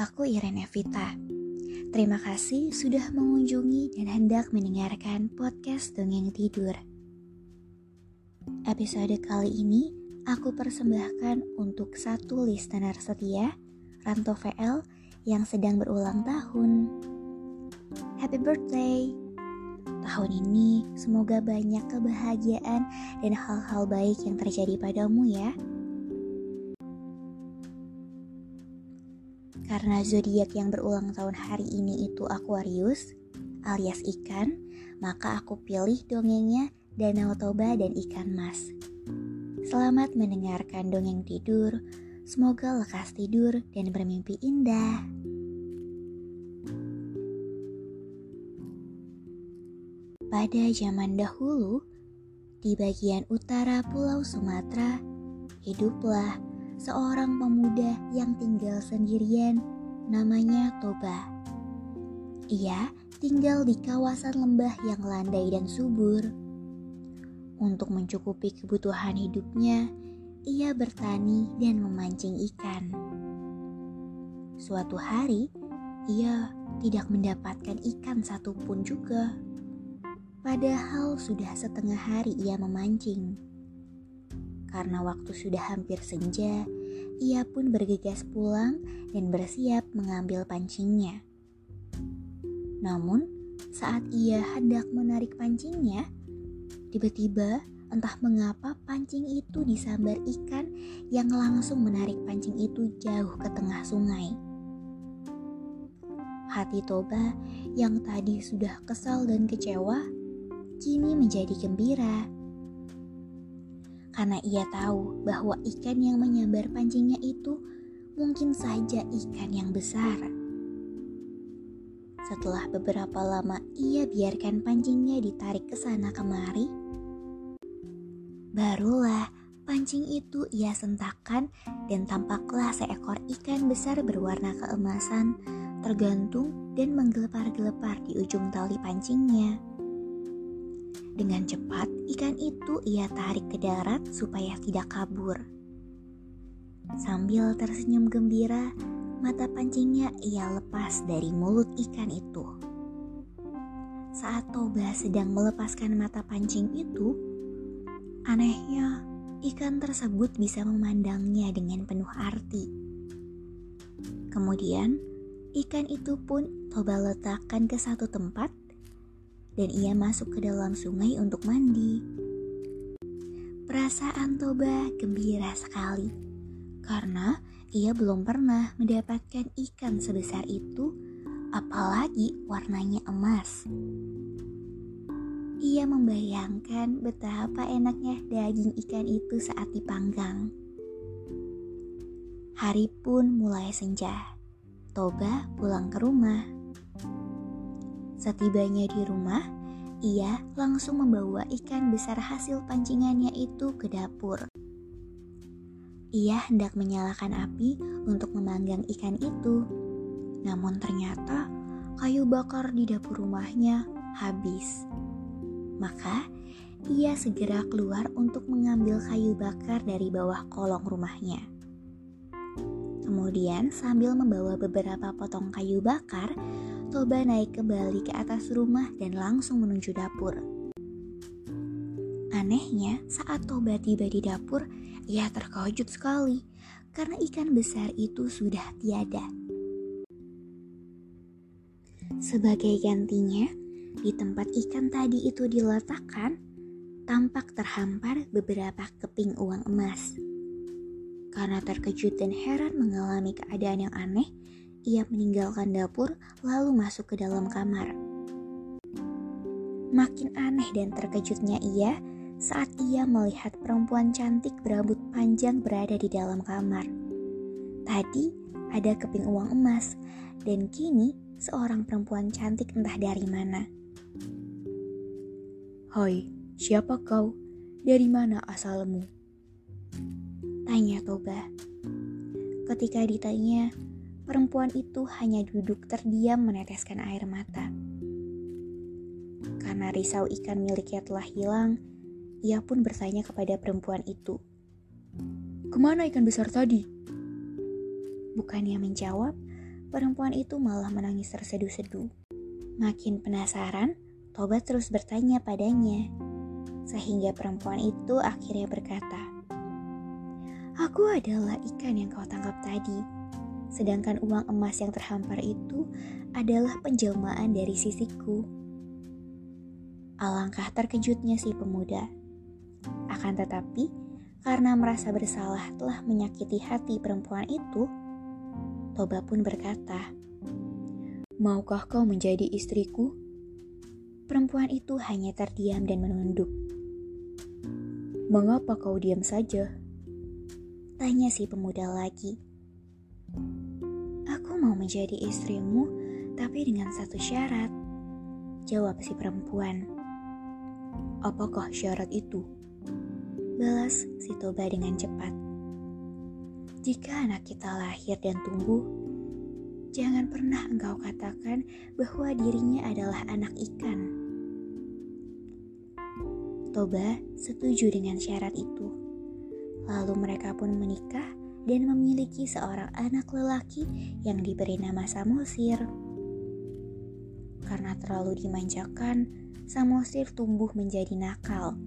Aku Irene Vita. Terima kasih sudah mengunjungi dan hendak mendengarkan podcast Dongeng Tidur. Episode kali ini aku persembahkan untuk satu listener setia, Ranto VL, yang sedang berulang tahun. Happy birthday! Tahun ini semoga banyak kebahagiaan dan hal-hal baik yang terjadi padamu ya. Karena zodiak yang berulang tahun hari ini itu Aquarius alias ikan, maka aku pilih dongengnya Danau Toba dan Ikan Mas. Selamat mendengarkan dongeng tidur. Semoga lekas tidur dan bermimpi indah. Pada zaman dahulu, di bagian utara Pulau Sumatera, hiduplah seorang pemuda yang tinggal sendirian namanya Toba. Ia tinggal di kawasan lembah yang landai dan subur. Untuk mencukupi kebutuhan hidupnya, ia bertani dan memancing ikan. Suatu hari, ia tidak mendapatkan ikan satupun juga. Padahal sudah setengah hari ia memancing. Karena waktu sudah hampir senja, ia pun bergegas pulang dan bersiap mengambil pancingnya. Namun, saat ia hendak menarik pancingnya, tiba-tiba entah mengapa pancing itu disambar ikan yang langsung menarik pancing itu jauh ke tengah sungai. Hati Toba yang tadi sudah kesal dan kecewa, kini menjadi gembira. Karena ia tahu bahwa ikan yang menyambar pancingnya itu mungkin saja ikan yang besar. Setelah beberapa lama ia biarkan pancingnya ditarik ke sana kemari, barulah pancing itu ia sentakkan dan tampaklah seekor ikan besar berwarna keemasan tergantung dan menggelepar-gelepar di ujung tali pancingnya. Dengan cepat, ikan itu ia tarik ke darat supaya tidak kabur. Sambil tersenyum gembira, mata pancingnya ia lepas dari mulut ikan itu. Saat Toba sedang melepaskan mata pancing itu, anehnya ikan tersebut bisa memandangnya dengan penuh arti. Kemudian, ikan itu pun Toba letakkan ke satu tempat dan ia masuk ke dalam sungai untuk mandi. Perasaan Toba gembira sekali karena ia belum pernah mendapatkan ikan sebesar itu, apalagi warnanya emas. Ia membayangkan betapa enaknya daging ikan itu saat dipanggang. Hari pun mulai senja. Toba pulang ke rumah. Setibanya di rumah, ia langsung membawa ikan besar hasil pancingannya itu ke dapur. Ia hendak menyalakan api untuk memanggang ikan itu. Namun ternyata kayu bakar di dapur rumahnya habis. Maka ia segera keluar untuk mengambil kayu bakar dari bawah kolong rumahnya. Kemudian sambil membawa beberapa potong kayu bakar, Toba naik kembali ke atas rumah dan langsung menuju dapur. Anehnya, saat Toba tiba di dapur, ia terkejut sekali karena ikan besar itu sudah tiada. Sebagai gantinya, di tempat ikan tadi itu diletakkan, tampak terhampar beberapa keping uang emas. Karena terkejut dan heran mengalami keadaan yang aneh, ia meninggalkan dapur lalu masuk ke dalam kamar. Makin aneh dan terkejutnya ia saat ia melihat perempuan cantik berambut panjang berada di dalam kamar. Tadi ada keping uang emas, dan kini seorang perempuan cantik entah dari mana. Hai, siapa kau? Dari mana asalmu? Tanya Toba. Ketika ditanya, perempuan itu hanya duduk terdiam meneteskan air mata. Karena risau ikan miliknya telah hilang, ia pun bertanya kepada perempuan itu. Ke mana ikan besar tadi? Bukannya menjawab, perempuan itu malah menangis terseduh-seduh. Makin penasaran, Toba terus bertanya padanya. Sehingga perempuan itu akhirnya berkata, Aku adalah ikan yang kau tangkap tadi. Sedangkan uang emas yang terhampar itu adalah penjelmaan dari sisiku. Alangkah terkejutnya si pemuda. Akan tetapi, karena merasa bersalah telah menyakiti hati perempuan itu, Toba pun berkata, Maukah kau menjadi istriku? Perempuan itu hanya terdiam dan menunduk. Mengapa kau diam saja? Tanya si pemuda lagi. Menjadi istrimu, tapi dengan satu syarat. Jawab si perempuan. Apakah syarat itu? Balas si Toba dengan cepat. Jika anak kita lahir dan tumbuh, jangan pernah engkau katakan bahwa dirinya adalah anak ikan. Toba setuju dengan syarat itu. Lalu mereka pun menikah dan memiliki seorang anak lelaki yang diberi nama Samosir. Karena terlalu dimanjakan, Samosir tumbuh menjadi nakal.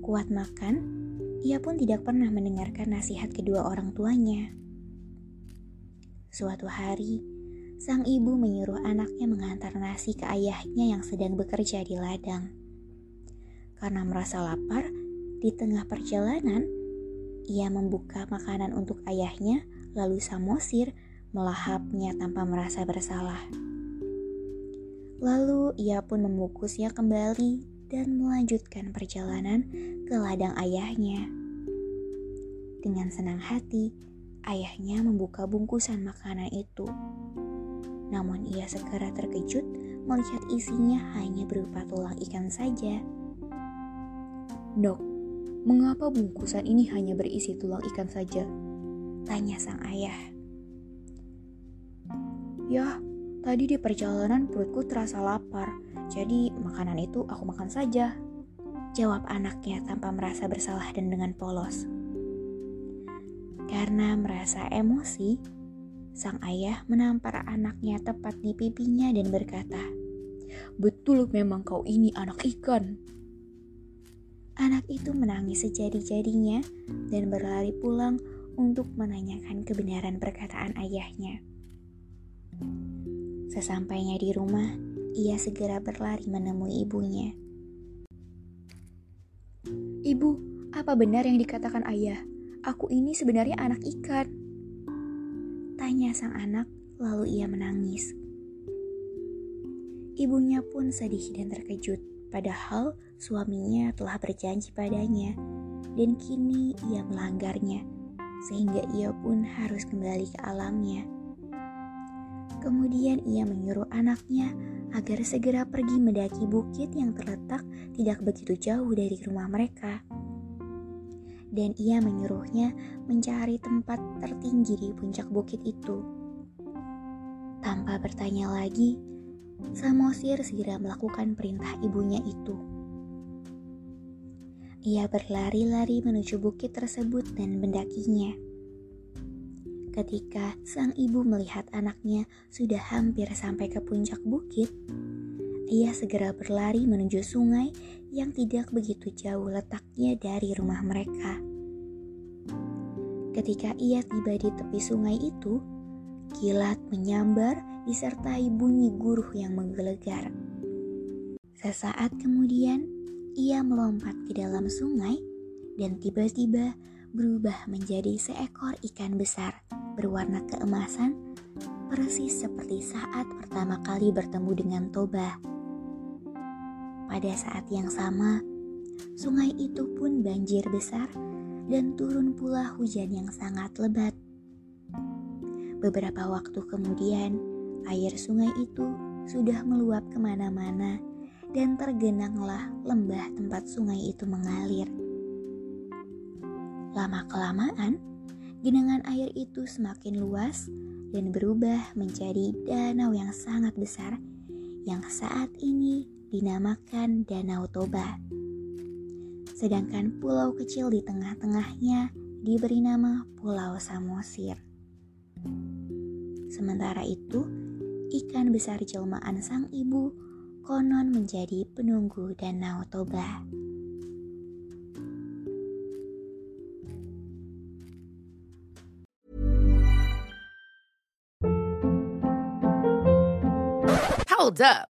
Kuat makan ia pun tidak pernah mendengarkan nasihat kedua orang tuanya. Suatu hari, sang ibu menyuruh anaknya mengantar nasi ke ayahnya yang sedang bekerja di ladang. Karena merasa lapar, di tengah perjalanan, ia membuka makanan untuk ayahnya, lalu Samosir melahapnya tanpa merasa bersalah. Lalu ia pun membungkusnya kembali dan melanjutkan perjalanan ke ladang ayahnya. Dengan senang hati, ayahnya membuka bungkusan makanan itu. Namun ia segera terkejut melihat isinya hanya berupa tulang ikan saja. Dok, mengapa bungkusan ini hanya berisi tulang ikan saja? Tanya sang ayah. Ya, tadi di perjalanan perutku terasa lapar jadi makanan itu aku makan saja. Jawab anaknya tanpa merasa bersalah dan dengan polos. Karena merasa emosi, sang ayah menampar anaknya tepat di pipinya dan berkata, Betul memang kau ini anak ikan. Anak itu menangis sejadi-jadinya dan berlari pulang untuk menanyakan kebenaran perkataan ayahnya. Sesampainya di rumah, ia segera berlari menemui ibunya. Ibu, apa benar yang dikatakan ayah? Aku ini sebenarnya anak ikan. Tanya sang anak, lalu ia menangis. Ibunya pun sedih dan terkejut, padahal suaminya telah berjanji padanya, dan kini ia melanggarnya, sehingga ia pun harus kembali ke alamnya. Kemudian ia menyuruh anaknya agar segera pergi mendaki bukit yang terletak tidak begitu jauh dari rumah mereka. Dan ia menyuruhnya mencari tempat tertinggi di puncak bukit itu. Tanpa bertanya lagi, Samosir segera melakukan perintah ibunya itu. Ia berlari-lari menuju bukit tersebut dan mendakinya. Ketika sang ibu melihat anaknya sudah hampir sampai ke puncak bukit, ia segera berlari menuju sungai yang tidak begitu jauh letaknya dari rumah mereka. Ketika ia tiba di tepi sungai itu, kilat menyambar disertai bunyi guruh yang menggelegar. Sesaat kemudian, ia melompat ke dalam sungai dan tiba-tiba berubah menjadi seekor ikan besar berwarna keemasan, persis seperti saat pertama kali bertemu dengan Toba. pada saat yang sama, sungai itu pun banjir besar dan turun pula hujan yang sangat lebat. Beberapa waktu kemudian, air sungai itu sudah meluap ke mana-mana dan tergenanglah lembah tempat sungai itu mengalir. Lama-kelamaan, genangan air itu semakin luas dan berubah menjadi danau yang sangat besar yang saat ini dinamakan Danau Toba. Sedangkan pulau kecil di tengah-tengahnya diberi nama Pulau Samosir. Sementara itu, ikan besar jelmaan sang ibu konon menjadi penunggu Danau Toba. Hold up.